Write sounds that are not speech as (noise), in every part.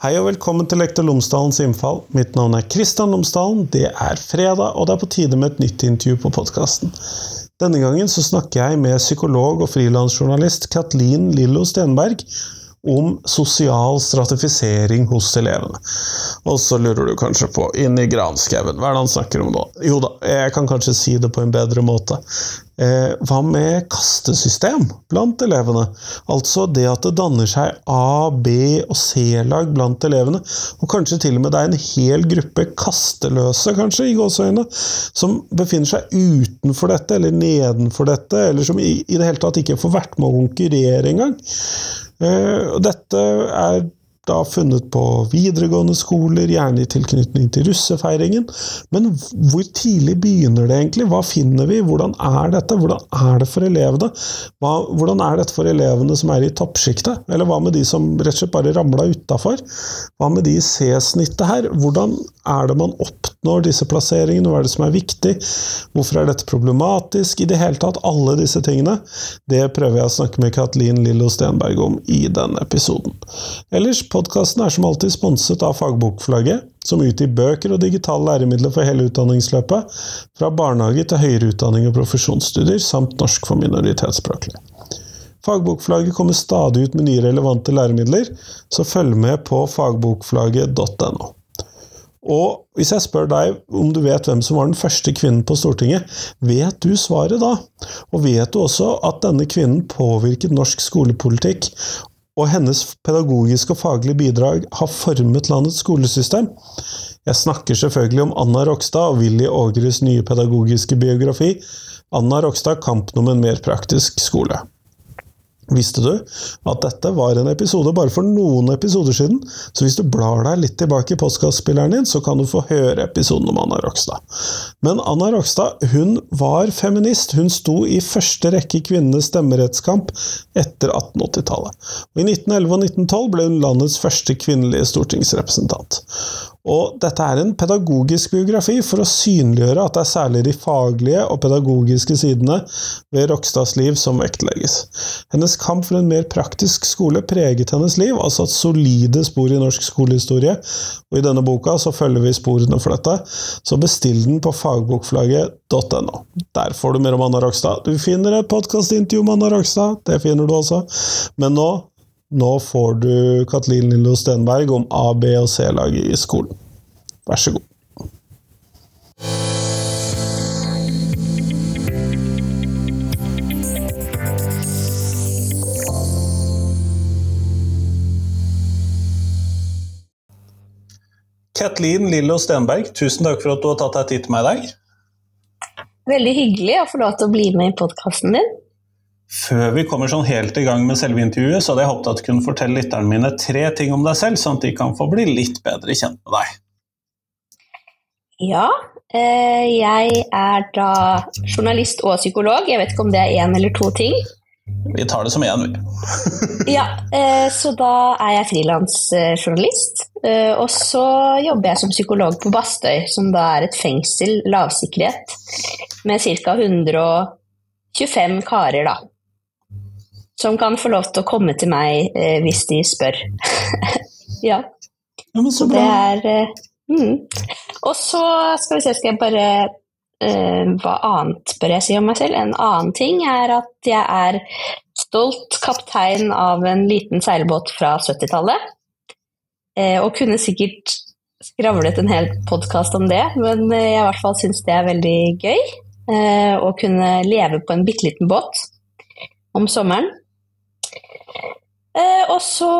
Hei og velkommen til Lektor Lomsdalens innfall. Mitt navn er Kristian Lomsdalen. Det er fredag, og det er på tide med et nytt intervju på podkasten. Denne gangen så snakker jeg med psykolog og frilansjournalist Katlin Lillo Stenberg om sosial stratifisering hos elevene. Og så lurer du kanskje på, inn i granskauen, hva er det han snakker om nå? Jo da, jeg kan kanskje si det på en bedre måte. Eh, hva med kastesystem blant elevene? Altså det at det danner seg A-, B- og C-lag blant elevene, og kanskje til og med det er en hel gruppe kasteløse, kanskje, i gåseøyne, som befinner seg utenfor dette, eller nedenfor dette, eller som i, i det hele tatt ikke får vært med å konkurrere engang. Eh, dette er da funnet på videregående skoler, gjerne i tilknytning til russefeiringen. Men hvor tidlig begynner det egentlig? Hva finner vi? Hvordan er dette? Hvordan er det for elevene? Hva, hvordan er dette for elevene som er i toppsjiktet? Eller hva med de som rett og slett bare ramla utafor? Hva med de i C-snittet her? Hvordan er det man oppnår disse plasseringene? Hva er det som er viktig? Hvorfor er dette problematisk? I det hele tatt, alle disse tingene. Det prøver jeg å snakke med Katlin Lillo Stenberg om i denne episoden. Ellers, podkasten er som alltid sponset av Fagbokforlaget, som utgir bøker og digitale læremidler for hele utdanningsløpet, fra barnehage til høyere utdanning og profesjonsstudier, samt norsk for minoritetsspråklige. Fagbokforlaget kommer stadig ut med nye relevante læremidler, så følg med på fagbokforlaget.no. Og hvis jeg spør deg om du vet hvem som var den første kvinnen på Stortinget, vet du svaret da? Og vet du også at denne kvinnen påvirket norsk skolepolitikk, og hennes pedagogiske og faglige bidrag har formet landets skolesystem? Jeg snakker selvfølgelig om Anna Rokstad og Willy Ågeres nye pedagogiske biografi, Anna Rokstad kampen om en mer praktisk skole. Visste du at dette var en episode bare for noen episoder siden? Så hvis du blar deg litt tilbake i postkassespilleren din, så kan du få høre episoden om Anna Rokstad. Men Anna Rokstad hun var feminist. Hun sto i første rekke i kvinnenes stemmerettskamp etter 1880-tallet. I 1911 og 1912 ble hun landets første kvinnelige stortingsrepresentant. Og dette er en pedagogisk biografi for å synliggjøre at det er særlig de faglige og pedagogiske sidene ved Rokstads liv som vektlegges. Hennes kamp for en mer praktisk skole preget hennes liv, og satt solide spor i norsk skolehistorie, og i denne boka så følger vi sporene for dette, så bestill den på fagbokflagget.no. Der får du mer om Anna Rokstad. Du finner et podkastintervju om Anna Rokstad, det finner du også, men nå nå får du Katlin Lillo Stenberg om A-, B- og C-laget i skolen. Vær så god. Katlin Lillo Stenberg, tusen takk for at du har tatt deg tid til meg i dag. Veldig hyggelig å få lov til å bli med i podkasten din. Før vi kommer sånn helt i gang med selve intervjuet, så hadde jeg håpet at du kunne fortelle lytterne mine tre ting om deg selv, sånn at de kan få bli litt bedre kjent med deg. Ja, eh, jeg er da journalist og psykolog. Jeg vet ikke om det er én eller to ting. Vi tar det som én, vi. (laughs) Ja, eh, så da er jeg frilansjournalist. Eh, og så jobber jeg som psykolog på Bastøy, som da er et fengsel, lavsikkerhet, med ca. 125 karer, da. Som kan få lov til å komme til meg eh, hvis de spør. (laughs) ja. ja så Det bra. er eh, mm. Og så skal vi se, skal jeg bare eh, Hva annet bør jeg si om meg selv? En annen ting er at jeg er stolt kaptein av en liten seilbåt fra 70-tallet. Eh, og kunne sikkert skravlet en hel podkast om det, men eh, jeg i hvert fall syns det er veldig gøy. Eh, å kunne leve på en bitte liten båt om sommeren. Eh, og så,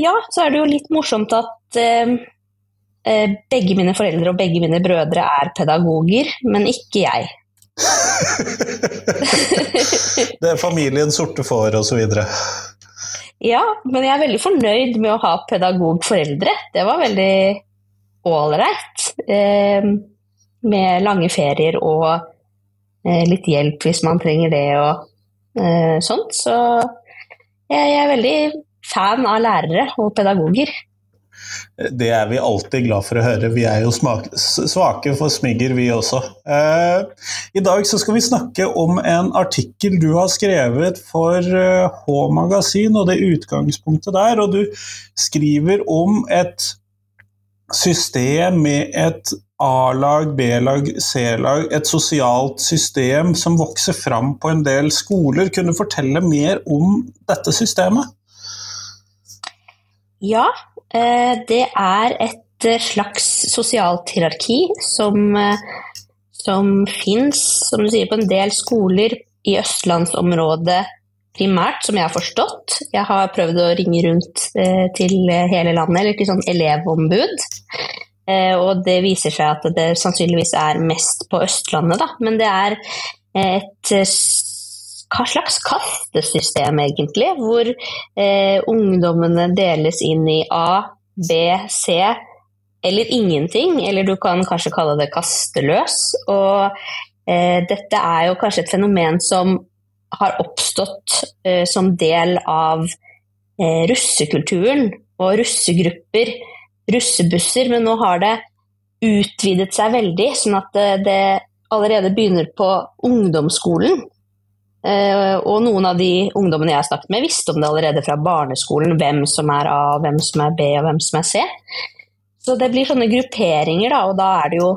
ja, så er det jo litt morsomt at eh, eh, begge mine foreldre og begge mine brødre er pedagoger, men ikke jeg. (laughs) det er familien sorte får, osv. Ja, men jeg er veldig fornøyd med å ha pedagogforeldre. Det var veldig ålreit. Eh, med lange ferier og eh, litt hjelp hvis man trenger det og eh, sånt. Så jeg, er veldig fan av lærere og pedagoger. Det er vi alltid glad for å høre. Vi er jo svake for smigger, vi også. Eh, I dag skal vi snakke om en artikkel du har skrevet for H-magasin, og det utgangspunktet der. Og du skriver om et system med et A-lag, B-lag, C-lag, et sosialt system som vokser fram på en del skoler. Kunne fortelle mer om dette systemet? Ja, eh, det er et eh, slags sosialt hierarki som, eh, som fins, som du sier, på en del skoler i østlandsområdet primært, som jeg har forstått. Jeg har prøvd å ringe rundt til hele landet, eller til sånn elevombud. Eh, og det viser seg at det sannsynligvis er mest på Østlandet, da. Men det er et eh, hva slags kastesystem, egentlig, hvor eh, ungdommene deles inn i A, B, C eller ingenting. Eller du kan kanskje kalle det kasteløs. Og eh, dette er jo kanskje et fenomen som har oppstått eh, som del av eh, russekulturen og russegrupper russebusser, men nå har det utvidet seg veldig, sånn at det, det allerede begynner på ungdomsskolen. Uh, og noen av de ungdommene jeg har snakket med, visste om det allerede fra barneskolen, hvem som er A, hvem som er B og hvem som er C. Så det blir sånne grupperinger, da, og da er det jo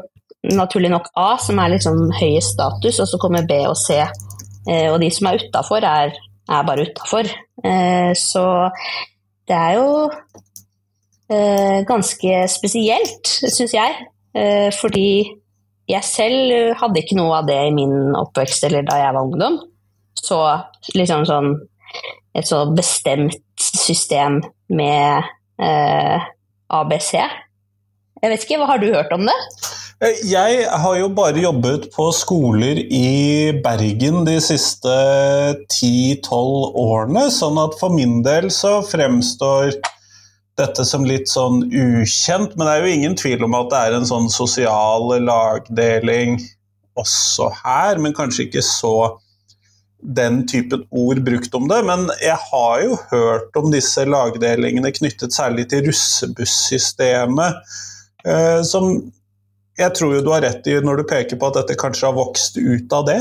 naturlig nok A som er liksom høyest status, og så kommer B og C. Uh, og de som er utafor, er, er, bare utafor. Uh, så det er jo Eh, ganske spesielt, syns jeg. Eh, fordi jeg selv hadde ikke noe av det i min oppvekst eller da jeg var ungdom. Så liksom sånn et så bestemt system med eh, ABC. Jeg vet ikke, hva Har du hørt om det? Eh, jeg har jo bare jobbet på skoler i Bergen de siste 10-12 årene, sånn at for min del så fremstår dette som litt sånn ukjent, men det er jo ingen tvil om at det er en sånn sosial lagdeling også her, men kanskje ikke så den typen ord brukt om det. Men jeg har jo hørt om disse lagdelingene knyttet særlig til russebussystemet, eh, som jeg tror jo du har rett i når du peker på at dette kanskje har vokst ut av det.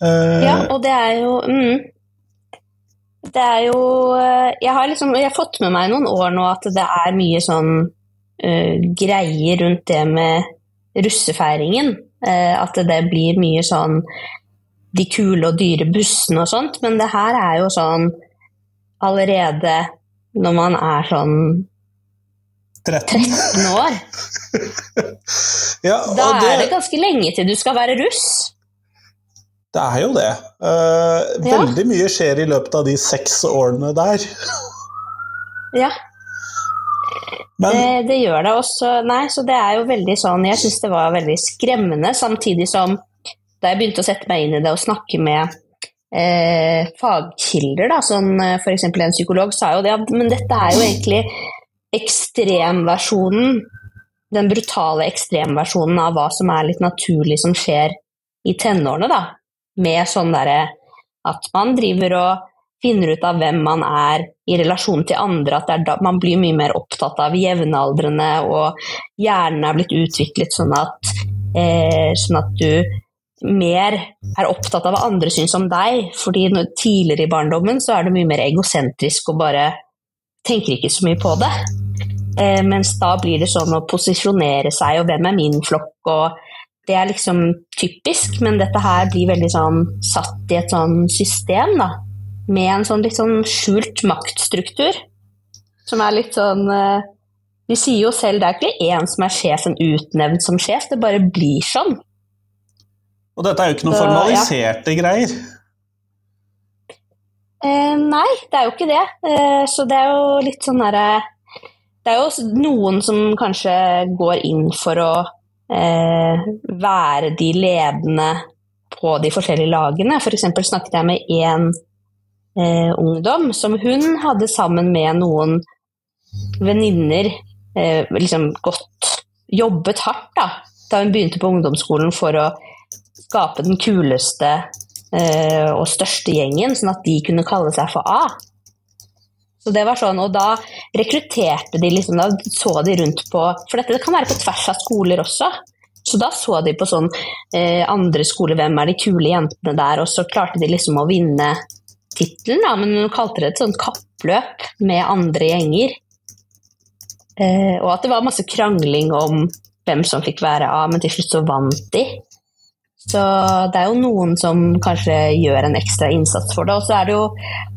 Eh, ja, og det er jo mm, det er jo eh, jeg har, liksom, jeg har fått med meg noen år nå at det er mye sånn uh, greier rundt det med russefeiringen. Uh, at det blir mye sånn de kule og dyre bussene og sånt. Men det her er jo sånn allerede når man er sånn 13, 13 år. (laughs) ja, da er det... det ganske lenge til du skal være russ. Det er jo det. Uh, ja. Veldig mye skjer i løpet av de seks årene der. ja. Men, det, det, gjør det også. Nei, så det er jo veldig sånn Jeg syns det var veldig skremmende, samtidig som da jeg begynte å sette meg inn i det og snakke med eh, fagkilder, da, sånn eh, f.eks. en psykolog sa jo det at men dette er jo egentlig ekstremversjonen, den brutale ekstremversjonen av hva som er litt naturlig som skjer i tenårene, da med sånn derre at man driver og finner ut av hvem man er i relasjon til andre, at da, man blir mye mer opptatt av jevnaldrende, og hjernen er blitt utviklet sånn at, eh, sånn at du mer er opptatt av hva andre syns om deg. fordi tidligere i barndommen så er du mye mer egosentrisk og bare tenker ikke så mye på det. Eh, mens da blir det sånn å posisjonere seg, og hvem er min flokk, og det er liksom typisk, men dette her blir veldig sånn satt i et sånn system, da. Med en sånn litt sånn skjult maktstruktur. Som er litt sånn eh, De sier jo selv det er ikke én som er sjefen utnevnt som sjef, det bare blir sånn. Og dette er jo ikke noen Så, formaliserte ja. greier? Eh, nei, det er jo ikke det. Eh, så det er jo litt sånn derre Det er jo noen som kanskje går inn for å eh, være de ledende på de forskjellige lagene. F.eks. For snakket jeg med én eh, ungdom som hun hadde sammen med noen venninner eh, liksom gått Jobbet hardt da, da hun begynte på ungdomsskolen for å skape den kuleste eh, og største gjengen, sånn at de kunne kalle seg for A. Så det var sånn, Og da rekrutterte de liksom, da så de rundt på For dette det kan være på tvers av skoler også. Så da så de på sånn eh, andre skoler, hvem er de kule jentene der, og så klarte de liksom å vinne tittelen, da, men hun kalte det et sånt kappløp med andre gjenger. Eh, og at det var masse krangling om hvem som fikk være A, men til slutt så vant de. Så det er jo noen som kanskje gjør en ekstra innsats for det. Og så er det jo,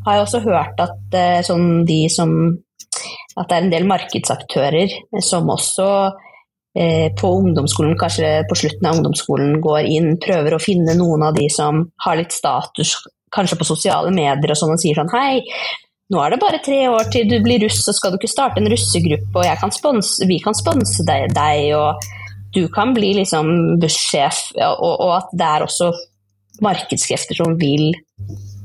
har jeg også hørt at eh, sånn de som At det er en del markedsaktører som også eh, på ungdomsskolen, kanskje på slutten av ungdomsskolen, går inn, prøver å finne noen av de som har litt status, kanskje på sosiale medier og sånn, og sier sånn Hei, nå er det bare tre år til du blir russ, så skal du ikke starte en russegruppe, og kan sponse, vi kan sponse deg, deg, og du kan bli liksom bussjef, og, og, at det er også markedskrefter som vil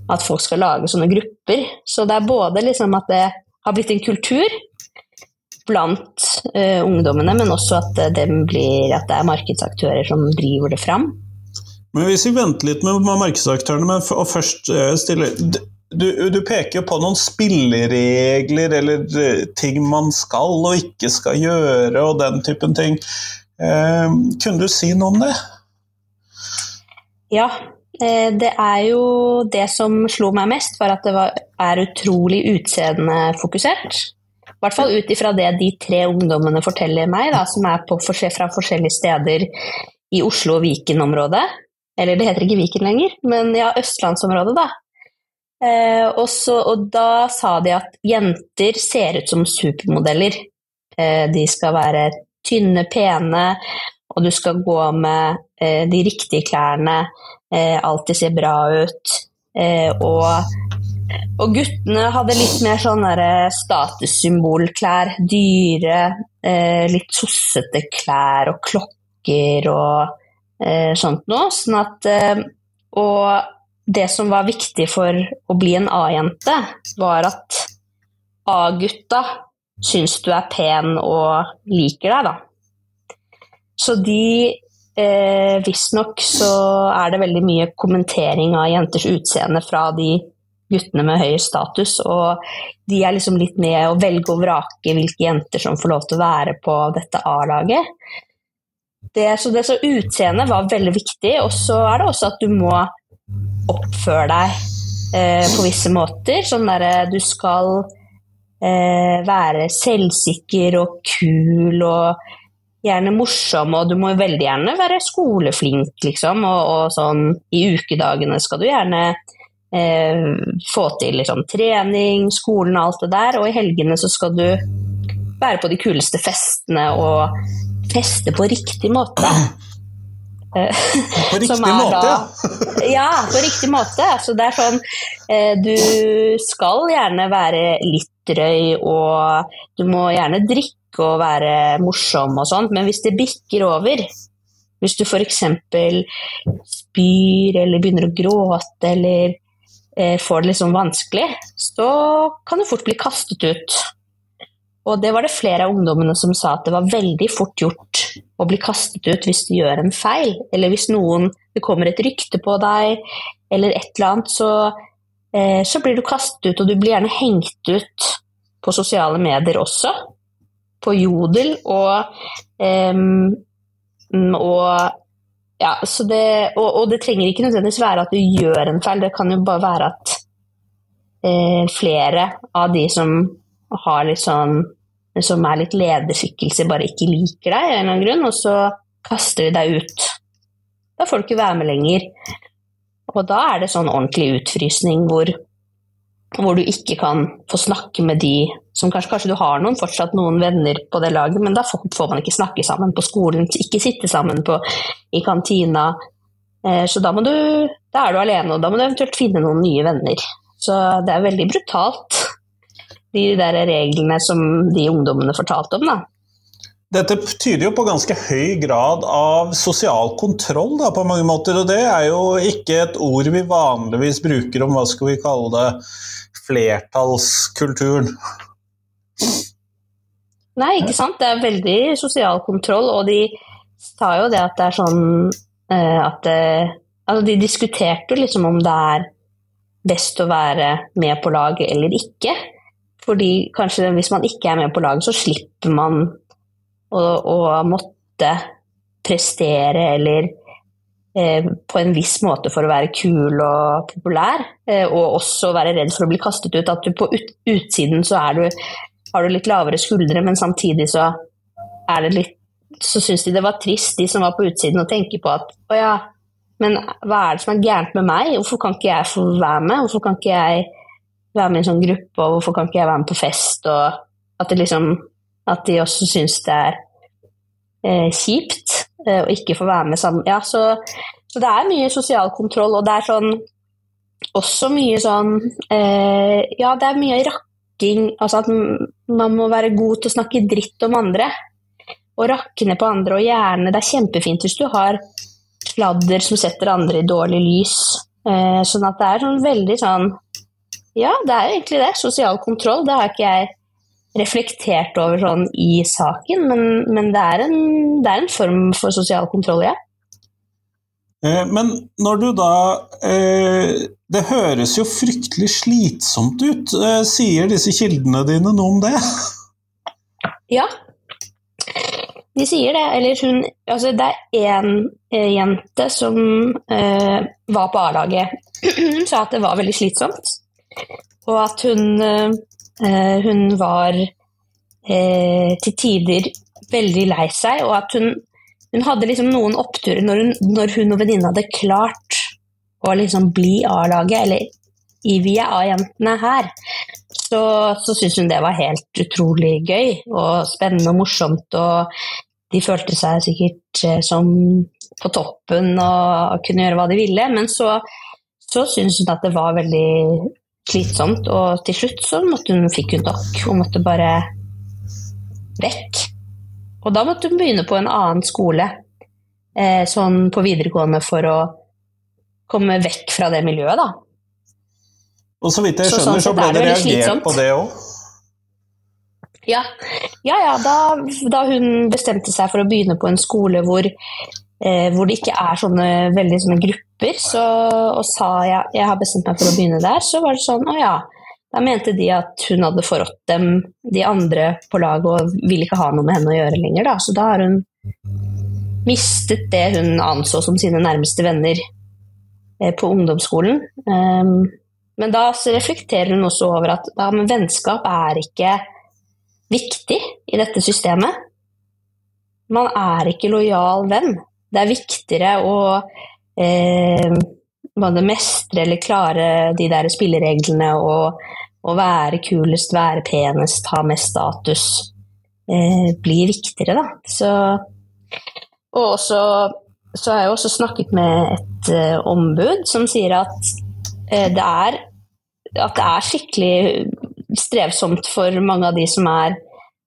at folk skal lage sånne grupper. Så det er både liksom at det har blitt en kultur blant uh, ungdommene, men også at det, blir, at det er markedsaktører som driver det fram. Men hvis vi venter litt med markedsaktørene, og først uh, stiller du, du, peker jo på noen spilleregler eller ting man skal og ikke skal gjøre, og den typen ting. Eh, kunne du si noe om det? Ja, eh, det er jo det som slo meg mest, var at det var, er utrolig utseendefokusert. I hvert fall ut ifra det de tre ungdommene forteller meg, da, som er på, fra forskjellige steder i Oslo- og Viken-området. Eller det heter ikke Viken lenger, men ja, østlandsområdet, da. Eh, også, og da sa de at jenter ser ut som supermodeller. Eh, de skal være tynne, pene, og du skal gå med eh, de riktige klærne, eh, alltid se bra ut. Eh, og, og, guttene hadde litt mer sånn statussymbolklær. Dyre, eh, litt sossete klær og klokker og eh, sånt noe. Sånn at eh, Og det som var viktig for å bli en A-jente, var at A-gutta syns du er pen og liker deg, da. Så de eh, Visstnok så er det veldig mye kommentering av jenters utseende fra de guttene med høy status, og de er liksom litt med å velge og vrake hvilke jenter som får lov til å være på dette A-laget. Det, så det så utseendet var veldig viktig, og så er det også at du må oppføre deg eh, på visse måter. Sånn derre du skal eh, være selvsikker og kul og gjerne morsom, og du må veldig gjerne være skoleflink, liksom. Og, og sånn i ukedagene skal du gjerne eh, få til liksom, trening, skolen og alt det der, og i helgene så skal du være på de kuleste festene og feste på riktig måte. På riktig måte, da, ja. på riktig måte. Altså, det er sånn eh, Du skal gjerne være litt drøy, og du må gjerne drikke og være morsom og sånt, men hvis det bikker over hvis du f.eks. spyr eller begynner å gråte eller eh, får det liksom vanskelig, så kan du fort bli kastet ut. Og det var det flere av ungdommene som sa at det var veldig fort gjort å bli kastet ut hvis du gjør en feil, eller hvis noen, det kommer et rykte på deg, eller et eller annet, så, eh, så blir du kastet ut, og du blir gjerne hengt ut på sosiale medier også. På Jodel og, eh, og ja, det, og, og, det trenger ikke nødvendigvis være at du gjør en feil, det kan jo bare være at eh, flere av de som har litt sånn som er litt lederskikkelse, bare ikke liker deg av en eller annen grunn, og så kaster de deg ut. Da får du ikke være med lenger. Og da er det sånn ordentlig utfrysning hvor, hvor du ikke kan få snakke med de som kanskje, kanskje, du har noen, fortsatt noen venner på det laget, men da får man ikke snakke sammen på skolen, ikke sitte sammen på, i kantina. Eh, så da, du, da er du alene, og da må du eventuelt finne noen nye venner. Så det er veldig brutalt de der reglene som de ungdommene fortalte om. da. Dette tyder jo på ganske høy grad av sosial kontroll da, på mange måter. Og det er jo ikke et ord vi vanligvis bruker om hva skal vi kalle det, flertallskulturen. Nei, ikke sant. Det er veldig sosial kontroll, og de sa jo det at det er sånn uh, at uh, Altså, de diskuterte liksom om det er best å være med på laget eller ikke. Fordi kanskje hvis man ikke er med på laget, så slipper man å, å måtte prestere eller eh, på en viss måte for å være kul og populær, eh, og også være redd for å bli kastet ut. At du på ut, utsiden så du, har du litt lavere skuldre, men samtidig så er det litt så syns de det var trist, de som var på utsiden, å tenke på at å ja, men hva er det som er gærent med meg? Hvorfor kan ikke jeg få være med? Hvorfor kan ikke jeg være med i en sånn gruppe, og hvorfor kan ikke jeg være med på fest? Og at, liksom, at de også syns det er eh, kjipt eh, å ikke få være med sammen. Ja, så, så, det er mye sosial kontroll, og det er sånn også mye sånn eh, Ja, det er mye rakking, altså at man må være god til å snakke dritt om andre Og rakne på andre, og gjerne Det er kjempefint hvis du har sladder som setter andre i dårlig lys. Eh, sånn at det er sånn veldig sånn Ja, det er jo egentlig det. Sosial kontroll. Det har ikke jeg reflektert over sånn i saken, men, men det, er en, det, er en, form for sosial kontroll, ja. Eh, men når du da eh, Det høres jo fryktelig slitsomt ut. Eh, sier disse kildene dine noe om det? (laughs) Ja, de sier det. Eller hun Altså, det er én jente som var på A-laget. (clears throat) Hun sa at det var veldig slitsomt, og at hun, eh, hun var eh, til tider veldig lei seg, og at hun, hun hadde liksom noen oppturer når hun, når hun og venninna hadde klart å liksom bli A-laget, eller i vi er A-jentene her, så, så syntes hun det var helt utrolig gøy og spennende og morsomt. Og de følte seg sikkert eh, som på toppen og kunne gjøre hva de ville. Men så, så syntes hun at det var veldig slitsomt, og til slutt så måtte hun, fikk hun nok Hun måtte bare vekk. Og da måtte hun begynne på en annen skole, eh, sånn på videregående, for å komme vekk fra det miljøet, da. Og så vidt jeg skjønner, så, sånn så ble det reagert slitsomt. på det òg? Ja, ja, ja da, da, hun bestemte seg for å begynne på en skole hvor, eh, hvor det ikke er sånne veldig sånne grupper, så, og sa ja, jeg har bestemt meg for å begynne der, så var det sånn å ja. Da mente de at hun hadde forrådt dem, de andre på laget, og ville ikke ha noe med henne å gjøre lenger. Da. Så da har hun mistet det hun anså som sine nærmeste venner eh, på ungdomsskolen. Um, men da reflekterer hun også over at ja, vennskap er ikke viktig i dette systemet. Man er ikke lojal venn. Det er viktigere å eh, mestre eller klare de der spillereglene og, og, være kulest, være penest, ha mest status. Eh, blir viktigere, da. Så, og også, så har jeg også snakket med et eh, ombud som sier at uh, det er at det er skikkelig strevsomt for mange av de som, er,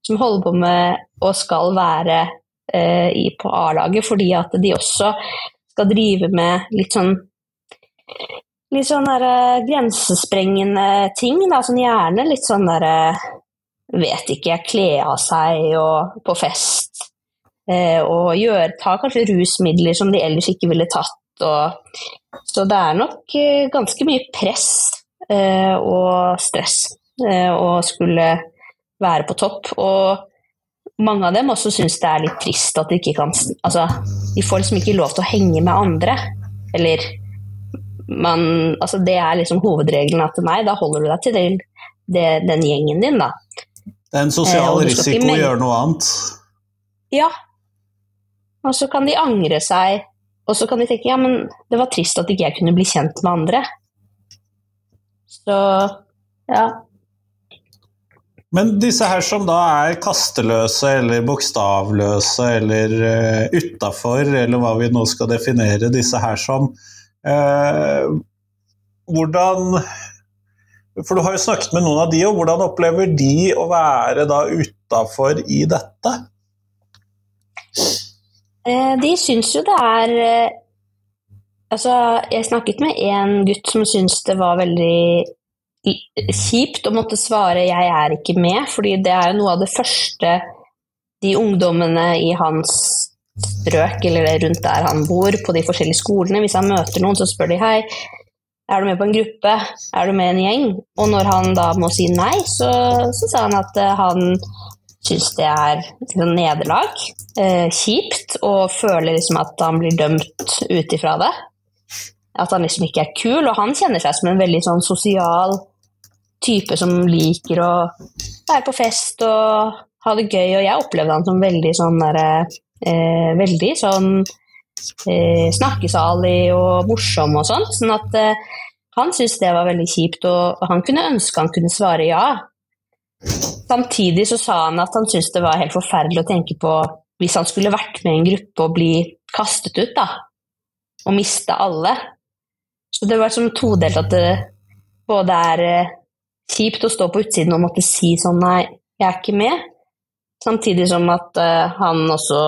som holder på med og skal være eh, i, på A-laget, fordi at de også skal drive med litt sånn litt sånn der, uh, grensesprengende ting. Da, sånn gjerne litt sånn derre uh, Vet ikke, kle av seg og på fest. Og gjør, ta kanskje rusmidler som de ellers ikke ville tatt. Og, så det er nok eh, ganske mye press og stress Eh, og skulle være på topp. Og mange av dem også syns det er litt trist at de ikke kan Altså, de får liksom ikke lov til å henge med andre. Eller man Altså, det er liksom hovedregelen at nei, da holder du deg til det, det, den gjengen din, da. Det er en sosial eh, risiko å gjøre noe annet. Ja. Og så kan de angre seg, og så kan de tenke ja, men det var trist at ikke jeg kunne bli kjent med andre. Så ja. Men disse her som da er kasteløse eller bokstavløse eller uh, utafor, eller hva vi nå skal definere disse her som uh, Hvordan For du har jo snakket med noen av de, og hvordan opplever de å være da utafor i dette? Uh, de syns jo det er Altså, jeg snakket med en gutt som syntes det var veldig kjipt å måtte svare 'jeg er ikke med', fordi det er noe av det første de ungdommene i hans strøk eller rundt der han bor, på de forskjellige skolene Hvis han møter noen, så spør de 'hei, er du med på en gruppe, er du med i en gjeng? Og når han da må si nei, så, så sa han at uh, han syns det er liksom, nederlag, eh, kjipt, og føler liksom at han blir dømt ut ifra det. At han liksom ikke er kul, og han kjenner seg som en veldig sånn sosial type som liker å være på fest og ha det gøy, og jeg opplevde han som veldig sånn derre eh, Veldig sånn eh, snakkesalig og morsom og sånt. Sånn at eh, han syntes det var veldig kjipt, og han kunne ønske han kunne svare ja. Samtidig så sa han at han syntes det var helt forferdelig å tenke på hvis han skulle vært med i en gruppe og bli kastet ut, da. Og miste alle. Så det var som todelt at det både er eh, kjipt å stå på utsiden og måtte si sånn nei, jeg er ikke med, Samtidig som at uh, han også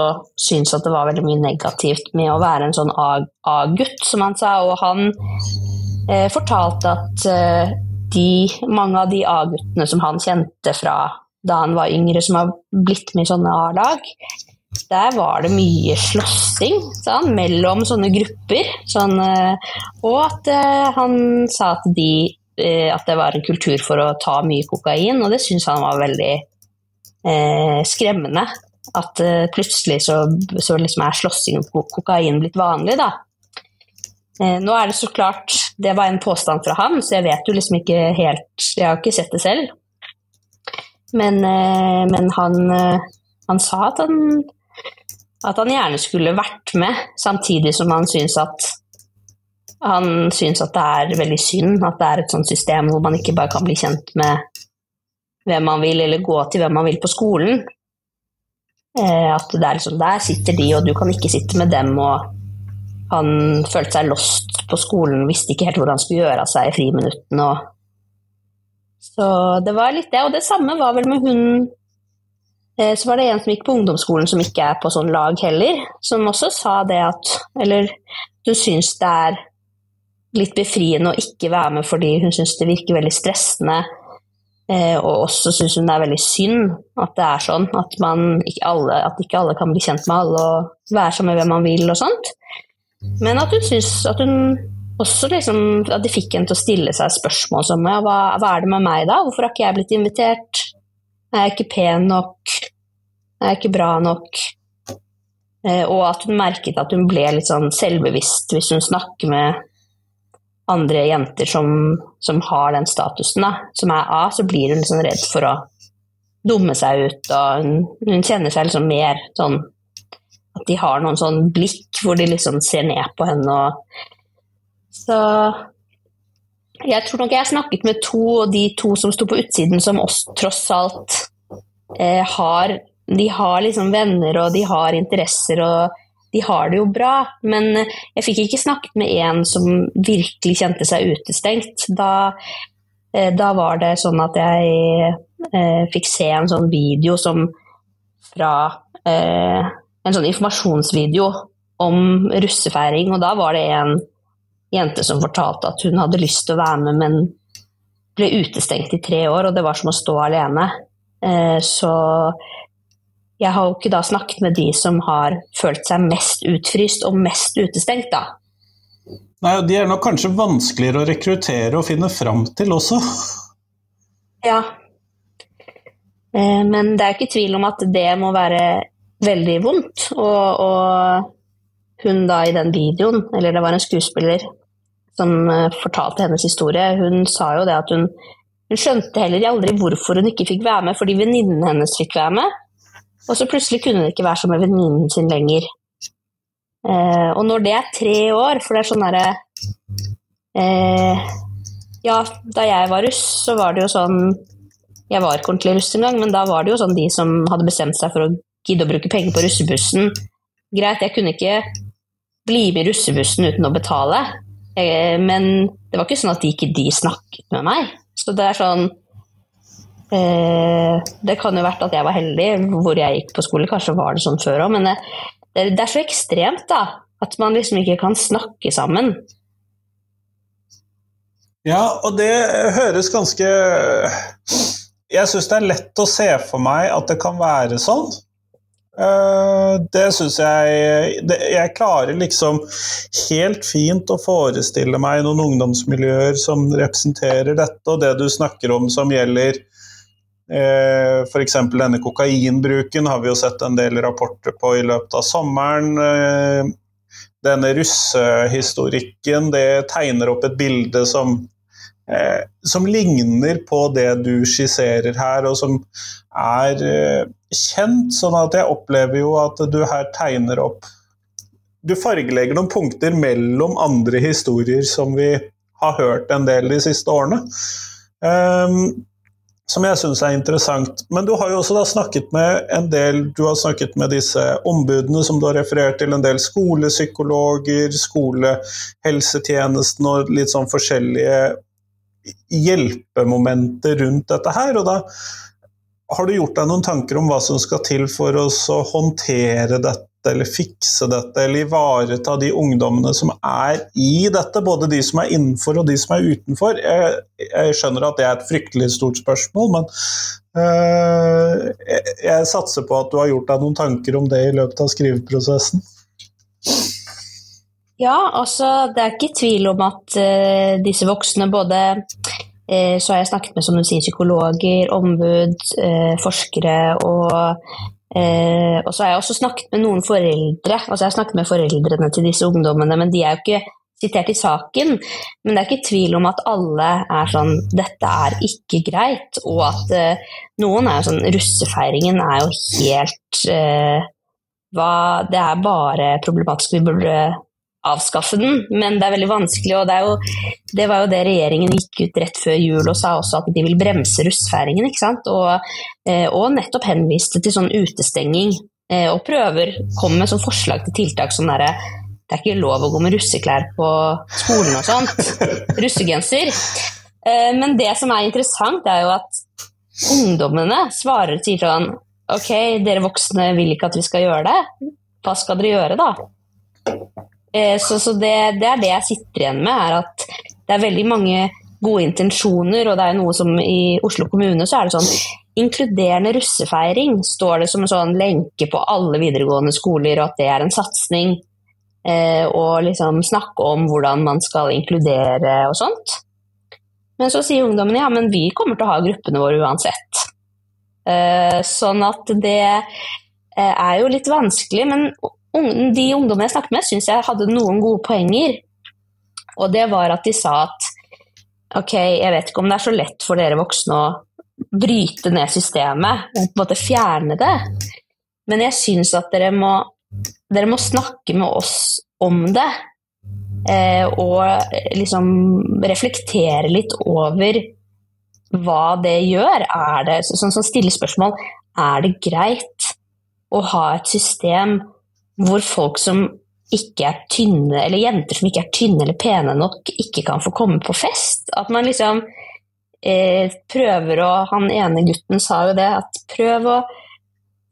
syntes at det var veldig mye negativt med å være en sånn A-gutt, som han sa. Og han uh, fortalte at uh, de, mange av de A-guttene som han kjente fra da han var yngre, som har blitt med i sånne A-lag, der var det mye slåssing mellom sånne grupper. Sånn, og at han sa at, de, at det var en kultur for å ta mye kokain, og det syntes han var veldig eh, skremmende. At eh, plutselig så, så liksom er slåssing og kokain blitt vanlig, da. Eh, nå er det så klart Det var en påstand fra han, så jeg vet jo liksom ikke helt Jeg har ikke sett det selv. Men, eh, men han, eh, han, sa at han, at han gjerne skulle vært med, samtidig som han syntes at han syns at det er veldig synd at det er et sånt system hvor man ikke bare kan bli kjent med hvem man vil, eller gå til hvem man vil på skolen. Eh, at det er liksom Der sitter de, og du kan ikke sitte med dem. Og han følte seg lost på skolen, visste ikke helt hvor han skulle gjøre av seg i friminuttene. Så det var litt det. Og det samme var vel med hun eh, Så var det en som gikk på ungdomsskolen som ikke er på sånn lag heller, som også sa det at Eller hun syns det er litt befriende å ikke være med fordi hun syns det virker veldig stressende Eh, og også syns hun det er veldig synd at det er sånn, at, man, ikke alle, at ikke alle kan bli kjent med alle og være sammen med hvem man vil og sånt. Men at hun syns at hun også liksom At de fikk henne til å stille seg spørsmål som ja, hva, hva er det med meg, da? Hvorfor har ikke jeg blitt invitert? Er jeg ikke pen nok? Er jeg ikke bra nok? Eh, og at hun merket at hun ble litt sånn selvbevisst hvis hun snakker med andre jenter som, som har den statusen, da, som er A, så blir hun liksom redd for å dumme seg ut, og hun, hun kjenner seg liksom mer sånn At de har noen sånn blikk hvor de liksom ser ned på henne og Så jeg tror nok jeg snakket med to, og de to som sto på utsiden, som oss tross alt eh, har De har liksom venner, og de har interesser, og de har det jo bra. Men jeg fikk ikke snakket med en som virkelig kjente seg utestengt. Da, eh, da var det sånn at jeg eh, fikk se en sånn video som fra eh, En sånn informasjonsvideo om russefeiring, og da var det en jente som fortalte at hun hadde lyst til å være med, men ble utestengt i tre år, og det var som å stå alene. Eh, så jeg har jo ikke da snakket med de som har følt seg mest utfryst og mest utestengt, da. Nei, De er nok kanskje vanskeligere å rekruttere og finne fram til også? Ja. Eh, men det er ikke tvil om at det må være veldig vondt. Og, og hun da i den videoen, eller det var en skuespiller som eh, fortalte hennes historie, hun sa jo det at hun, hun skjønte heller aldri hvorfor hun ikke fikk være med, fordi venninnen hennes fikk være med. Og så plutselig kunne hun ikke være sammen med venninnen sin lenger. Eh, og når det er tre år, for det er sånn derre eh, Ja, da jeg var russ, så var det jo sånn Jeg var ikke ordentlig russ engang, men da var det jo sånn de som hadde bestemt seg for å gidde å bruke penger på russebussen Greit, jeg kunne ikke bli med i russebussen uten å betale, eh, men det var ikke sånn at de ikke de snakket med meg. Så det er sånn det kan jo vært at jeg var heldig hvor jeg gikk på skole, kanskje var det sånn før òg, men det, det, er så ekstremt, da. At man liksom ikke kan snakke sammen. Ja, og det høres ganske Jeg syns det er lett å se for meg at det kan være sånn. Uh, det syns jeg Jeg klarer liksom helt fint å forestille meg noen ungdomsmiljøer som representerer dette, og det du snakker om som gjelder f.eks. denne kokainbruken, har vi jo sett en del rapporter på i løpet av sommeren. Uh, denne russehistorikken, det tegner opp et bilde som eh, som ligner på det du skisserer her, og som er eh, kjent. Sånn at jeg opplever jo at du her tegner opp Du fargelegger noen punkter mellom andre historier som vi har hørt en del de siste årene. Um, som jeg syns er interessant. Men du har jo også snakket med en del Du har snakket med disse ombudene som du har referert til, en del skolepsykologer, skolehelsetjenesten og litt sånn forskjellige hjelpemomenter rundt dette her. og da har du gjort deg noen tanker om hva som skal til for å håndtere dette, eller fikse dette, eller ivareta de ungdommene som er i dette? Både de som er innenfor og de som er utenfor. Jeg, jeg skjønner at det er et fryktelig stort spørsmål, men øh, jeg, jeg satser på at du har gjort deg noen tanker om det i løpet av skriveprosessen. Ja, altså det er ikke tvil om at uh, disse voksne både uh, Så har jeg snakket med som du sier, psykologer, ombud, forskere og og så har jeg også snakket med noen foreldre. altså Jeg har snakket med foreldrene til disse ungdommene, men de er jo ikke sitert i saken. Men det er ikke tvil om at alle er sånn 'dette er ikke greit', og at noen er jo sånn 'russefeiringen er jo helt hva, Det er bare problematisk. Vi burde avskaffe den, men det er veldig vanskelig. og Det, jo, det var jo det regjeringen gikk ut rett før jul og sa også, at de vil bremse russfeiringen. ikke sant? Og, eh, og nettopp henviste til sånn utestenging. Eh, og prøver, Kom med sånn forslag til tiltak som derre det er ikke lov å gå med russeklær på skolen og sånt. (laughs) Russegenser. Eh, men det som er interessant, er jo at ungdommene svarer og sier sånn Ok, dere voksne vil ikke at vi skal gjøre det. Hva skal dere gjøre, da? Eh, så, så det, det, er det jeg sitter igjen med, er at det er veldig mange gode intensjoner, og det er noe som i Oslo kommune så er det sånn Inkluderende russefeiring står det som en sånn lenke på alle videregående skoler, og at det er en satsing. Eh, og liksom snakke om hvordan man skal inkludere og sånt. Men så sier ungdommene ja, men vi kommer til å ha gruppene våre uansett. Eh, sånn at det er jo litt vanskelig, men de ungdommene jeg snakket med, syns jeg hadde noen gode poenger. Og det var at de sa at ok, jeg vet ikke om det er så lett for dere voksne å bryte ned systemet på en måte fjerne det, men jeg syns at dere må, dere må, snakke med oss om det. Eh, og liksom reflektere litt over hva det gjør. Er det, sånn som stiller spørsmål er det greit å ha et system hvor folk som ikke er tynne, eller jenter som ikke er tynne eller pene nok, ikke kan få komme på fest. At man liksom eh, prøver å Han ene gutten sa jo det, at prøv å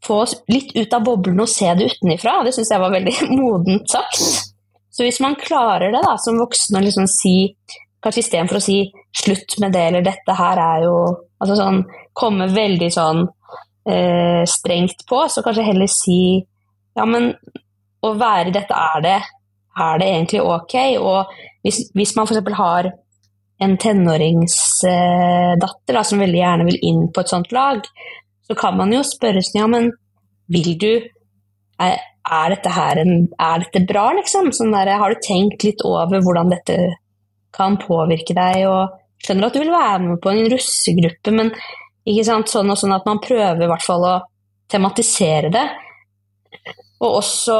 få oss litt ut av boblen og se det utenifra. Det syns jeg var veldig (laughs) modent sagt. Så hvis man klarer det da, som voksen å liksom si Kanskje istedenfor å si 'slutt med det' eller 'dette her er jo' altså sånn, Komme veldig sånn eh, strengt på, så kanskje heller si ja, men å være dette, er det, er det egentlig ok? Og hvis, hvis man f.eks. har en tenåringsdatter da, som veldig gjerne vil inn på et sånt lag, så kan man jo spørre seg ja, men vil du er, er dette en, er dette bra, liksom? Sånn der, har du tenkt litt over hvordan dette kan påvirke deg? og Skjønner at du vil være med på en russegruppe, men ikke sant, sånn og sånn at man prøver i hvert fall å tematisere det. Og også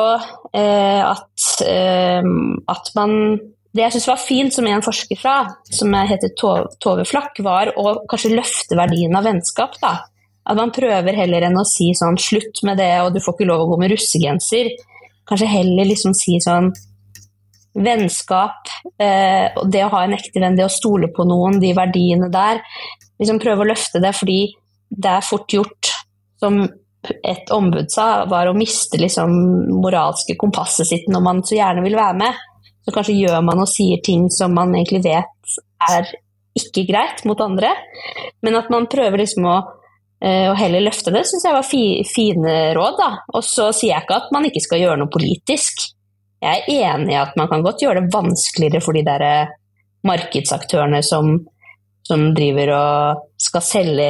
eh, at, eh, at, man Det jeg syns var fint, som en forsker fra, som heter Tove Flakk, var å kanskje løfte verdien av vennskap. da. At man prøver heller enn å si sånn 'slutt med det', og 'du får ikke lov å gå med russegenser'. Kanskje heller liksom si sånn Vennskap, eh, det å ha en ekte venn, det å stole på noen, de verdiene der. Liksom prøve å løfte det, fordi det er fort gjort, som et ombud sa, var å miste liksom moralske kompasset sitt når man så gjerne vil være med. Så kanskje gjør man og sier ting som man egentlig vet er ikke greit mot andre, men at man prøver liksom å å heller løfte det, syns jeg var fi, fine råd. da. Og så sier jeg ikke at man ikke skal gjøre noe politisk. Jeg er enig i at man kan godt gjøre det vanskeligere for de der eh, markedsaktørene som, som driver og skal selge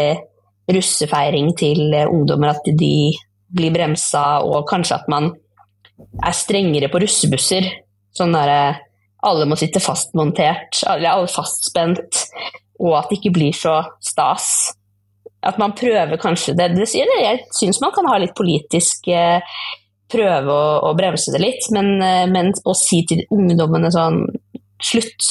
russefeiring til eh, ungdommer, at de blir bremsa, og kanskje at man er strengere på russebusser. Sånn derre alle må sitte fastmontert, alle er fastspent, og at det ikke blir så stas. At man prøver kanskje det, Jeg syns man kan ha litt politisk eh, prøve å, å, bremse det litt, men, eh, men, å si til ungdommene sånn slutt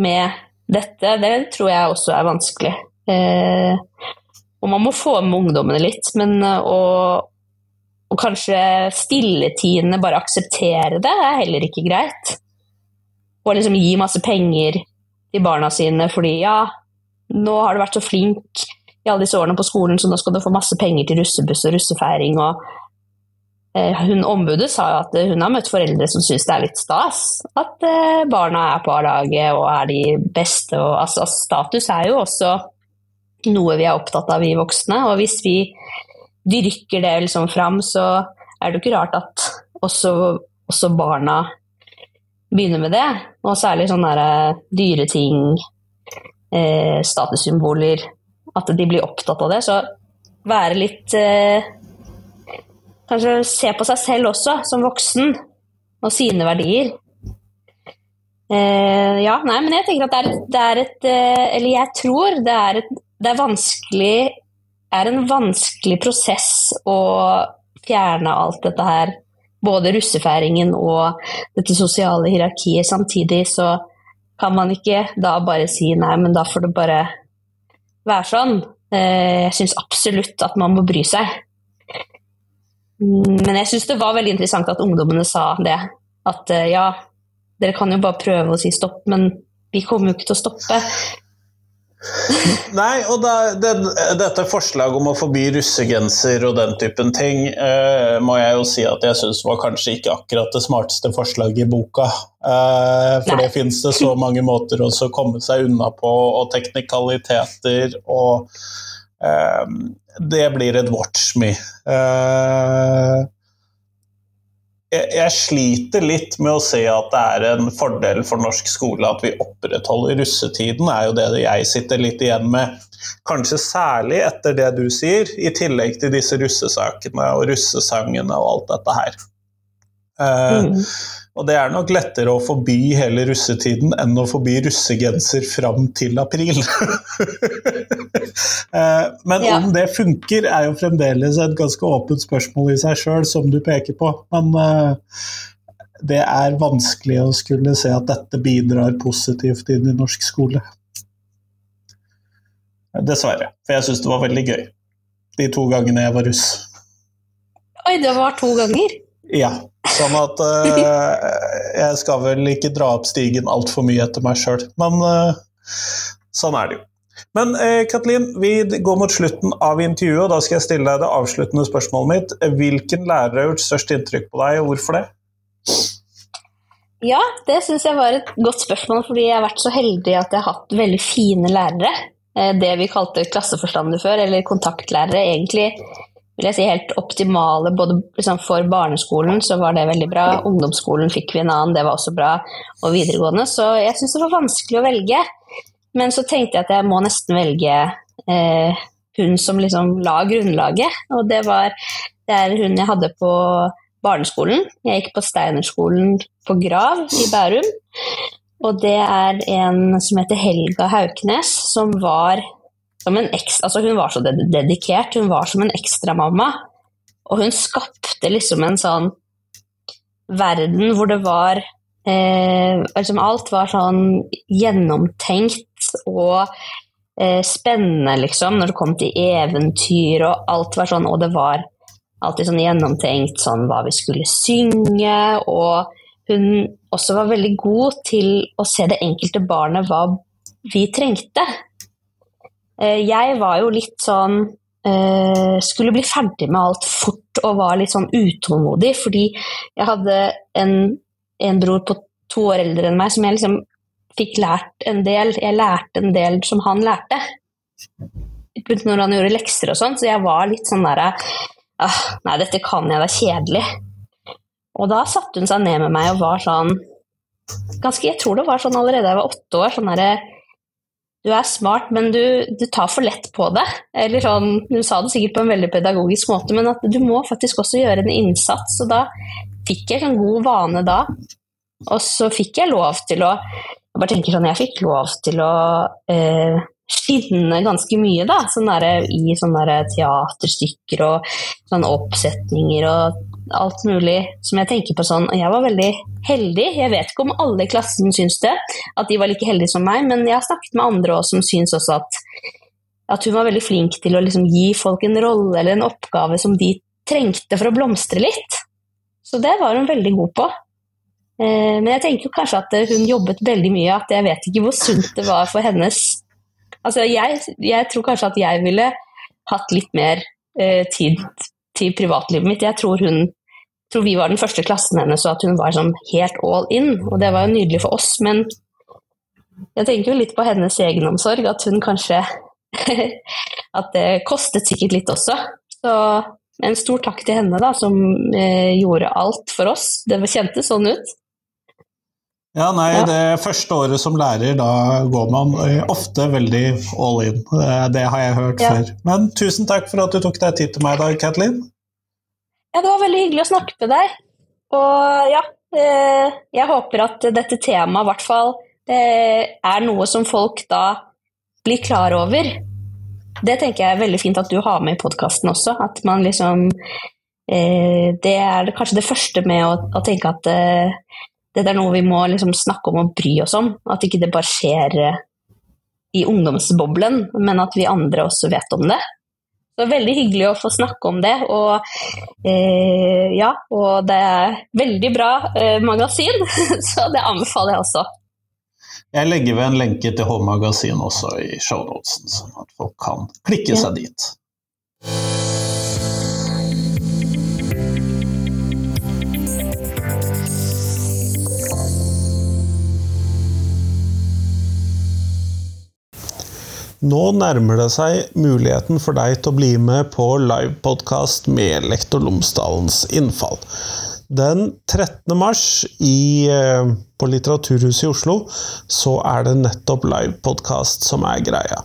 med dette, det tror jeg også er vanskelig. Eh, og man må få med ungdommene litt, men eh, å, og kanskje stilletiende bare akseptere det, er heller ikke greit og liksom gi masse penger til barna sine fordi ja, nå har du vært så flink i alle disse årene på skolen, så nå skal du få masse penger til russebuss og russefeiring. og eh, hun Ombudet sa jo at hun har møtt foreldre som syns det er litt stas at eh, barna er på A-laget og er de beste. Og, altså, status er jo også noe vi er opptatt av, vi voksne. Og hvis vi dyrker det liksom fram, så er det jo ikke rart at også, også barna begynner med det. Og særlig sånne dyre ting, eh, statussymboler. At de blir opptatt av det. Så være litt eh, Kanskje se på seg selv også, som voksen, og sine verdier. Eh, ja, nei, men jeg tenker at det er, det er et eh, Eller jeg tror det er, et, det er vanskelig er en vanskelig prosess å fjerne alt dette her både russefeiringen og dette sosiale hierarkiet samtidig, så kan man ikke da bare si nei, men da får det bare være sånn. Eh, jeg syns absolutt at man må bry seg. Mm, men jeg syns det var veldig interessant at ungdommene sa det. At eh, ja, dere kan jo bare prøve å si stopp, men vi kommer jo ikke til å stoppe. Nei, og da, det, dette forslaget om å forby russegenser og den typen ting, eh, må jeg jo si at jeg syns var kanskje ikke akkurat det smarteste forslaget i boka. Eh, for Nei. det finnes det så mange måter å komme seg unna på, og teknikaliteter, og eh, det blir et watch me. Eh, jeg sliter litt med å se at det er en fordel for norsk skole at vi opprettholder russetiden, er jo det jeg sitter litt igjen med. Kanskje særlig etter det du sier, i tillegg til disse russesakene og russesangene og alt dette her. Uh, mm. Og det er nok lettere å forby hele russetiden enn å forby russegenser fram til april. (laughs) Eh, men ja. om det funker, er jo fremdeles et ganske åpent spørsmål i seg sjøl, som du peker på. Men uh, det er vanskelig å skulle se at dette bidrar positivt inn i norsk skole. Dessverre. For jeg syns det var veldig gøy de to gangene jeg var russ. Oi, det var to ganger? Ja. Sånn at uh, jeg skal vel ikke dra opp stigen altfor mye etter meg sjøl. Men uh, sånn er det jo. Men uh, Katlin, vi går mot slutten av intervjuet, og da skal jeg stille deg det avsluttende spørsmålet mitt. Hvilken lærer har gjort størst inntrykk på deg, og hvorfor det? Ja, det syns jeg var et godt spørsmål, fordi jeg har vært så heldig at jeg har hatt veldig fine lærere. Det vi kalte klasseforstander før, eller kontaktlærere, egentlig vil jeg si, helt optimale. Både liksom, for barneskolen så var det veldig bra, ungdomsskolen fikk vi en annen, det var også bra, og videregående. Så jeg syns det var vanskelig å velge. Men så tenkte jeg at jeg må nesten velge eh, hun som liksom la grunnlaget, og det var det er hun jeg hadde på barneskolen. Jeg gikk på Steinerskolen på Grav i Bærum. Og det er en som heter Helga Hauknes, som var som en ekstra, altså Hun var så dedikert, hun var som en ekstramamma. Og hun skapte liksom en sånn verden hvor det var eh, liksom Alt var sånn gjennomtenkt og eh, spennende, liksom, når det kom til eventyr, og alt var sånn Og det var alltid sånn gjennomtenkt sånn hva vi skulle synge, og hun også var veldig god til å se det enkelte barnet hva vi trengte. Eh, jeg var jo litt sånn eh, Skulle bli ferdig med alt fort og var litt sånn utålmodig, fordi jeg hadde en, en bror på to år eldre enn meg som jeg liksom fikk lært en del Jeg lærte en del som han lærte. når han gjorde lekser og sånn, så jeg var litt sånn derre ah, Nei, dette kan jeg, det er kjedelig. Og da satte hun seg ned med meg og var sånn ganske, Jeg tror det var sånn allerede jeg var åtte år. sånn derre du er smart, men du, du, tar for lett på det. Eller sånn, Hun sa det sikkert på en veldig pedagogisk måte, men at du må faktisk også gjøre en innsats. Og da fikk jeg en god vane da. Og så fikk jeg lov til å Jeg bare tenker sånn, jeg fikk lov til å eh, skinne ganske mye, da. Sånn der, I sånne teaterstykker og sånne oppsetninger og alt mulig som jeg tenker på sånn. Og jeg var veldig heldig. Jeg vet ikke om alle i klassen syns det, at de var like heldige som meg, men jeg har snakket med andre også som syns også at, at hun var veldig flink til å liksom gi folk en rolle eller en oppgave som de trengte for å blomstre litt. Så det var hun veldig god på. Eh, men jeg tenker kanskje at hun jobbet veldig mye, at jeg vet ikke hvor sunt det var for hennes Altså, jeg, jeg tror kanskje at jeg ville hatt litt mer eh, tid til privatlivet mitt. Jeg tror hun tror vi var den første klassen hennes, og at hun var sånn helt all in. Og det var jo nydelig for oss, men jeg tenker jo litt på hennes egenomsorg, at hun kanskje (laughs) At det kostet sikkert litt også. Så en stor takk til henne, da, som eh, gjorde alt for oss. Det kjentes sånn ut. Ja, nei, ja. det første året som lærer, da går man eh, ofte veldig all in. Det har jeg hørt ja. før. Men tusen takk for at du tok deg tid til meg i dag, Kathleen. Ja, det var veldig hyggelig å snakke med deg. Og ja, eh, jeg håper at dette temaet i hvert fall eh, er noe som folk da blir klar over. Det tenker jeg er veldig fint at du har med i podkasten også. At man liksom eh, Det er kanskje det første med å, å tenke at dette er noe vi må liksom snakke om og bry oss om. At ikke det bare skjer i ungdomsboblen, men at vi andre også vet om det. Så veldig hyggelig å få snakke om det. Og, eh, ja, og det er veldig bra eh, magasin, (laughs) så det anbefaler jeg også. Jeg legger ved en lenke til H-magasin også i shownotesen, sånn at folk kan klikke ja. seg dit. Nå nærmer det seg muligheten for deg til å bli med på livepodkast med Lektor Lomsdalens innfall. Den 13. mars i, eh, på Litteraturhuset i Oslo så er det nettopp livepodkast som er greia.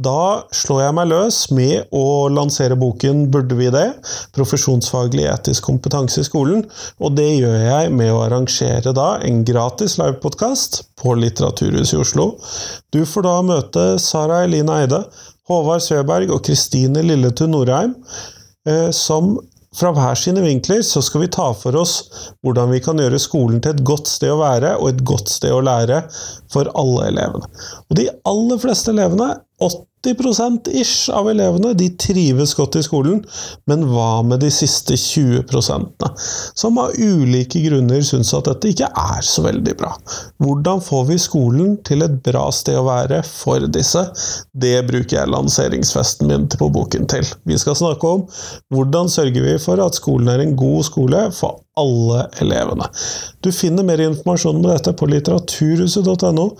Da slår jeg meg løs med å lansere boken 'Burde vi det?' Profesjonsfaglig etisk kompetanse i skolen. Og det gjør jeg med å arrangere da en gratis livepodkast på Litteraturhuset i Oslo. Du får da møte Sara Eline Eide, Håvard Søberg og Kristine Lilletun Norheim, eh, som fra hver sine vinkler så skal vi ta for oss hvordan vi kan gjøre skolen til et godt sted å være og et godt sted å lære for alle elevene. Og de aller fleste elevene 80 ish av elevene de trives godt i skolen, men hva med de siste 20% som av ulike grunner syns at dette ikke er så veldig bra? Hvordan får vi skolen til et bra sted å være for disse? Det bruker jeg lanseringsfesten min på boken til. Vi skal snakke om hvordan sørger vi for at skolen er en god skole for alle elevene. Du finner mer informasjon om dette på litteraturhuset.no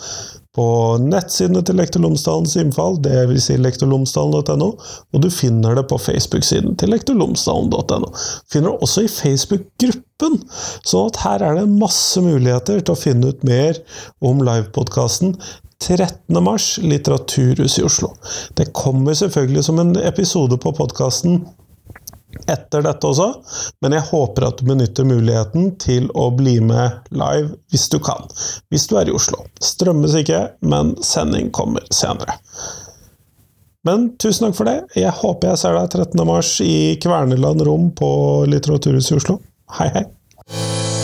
på nettsidene til Lektor Lomsdalens innfall, dvs. Si lektorlomsdalen.no, og du finner det på Facebook-siden til lektorlomsdalen.no. Finner det også i Facebook-gruppen, sånn at her er det masse muligheter til å finne ut mer om livepodkasten 13. mars, Litteraturhuset i Oslo. Det kommer selvfølgelig som en episode på podkasten etter dette også, men jeg håper at du benytter muligheten til å bli med live hvis du kan. Hvis du er i Oslo. Strømmes ikke, men sending kommer senere. Men tusen takk for det. Jeg håper jeg ser deg 13. mars i Kverneland rom på Litteraturhuset i Oslo. Hei, hei!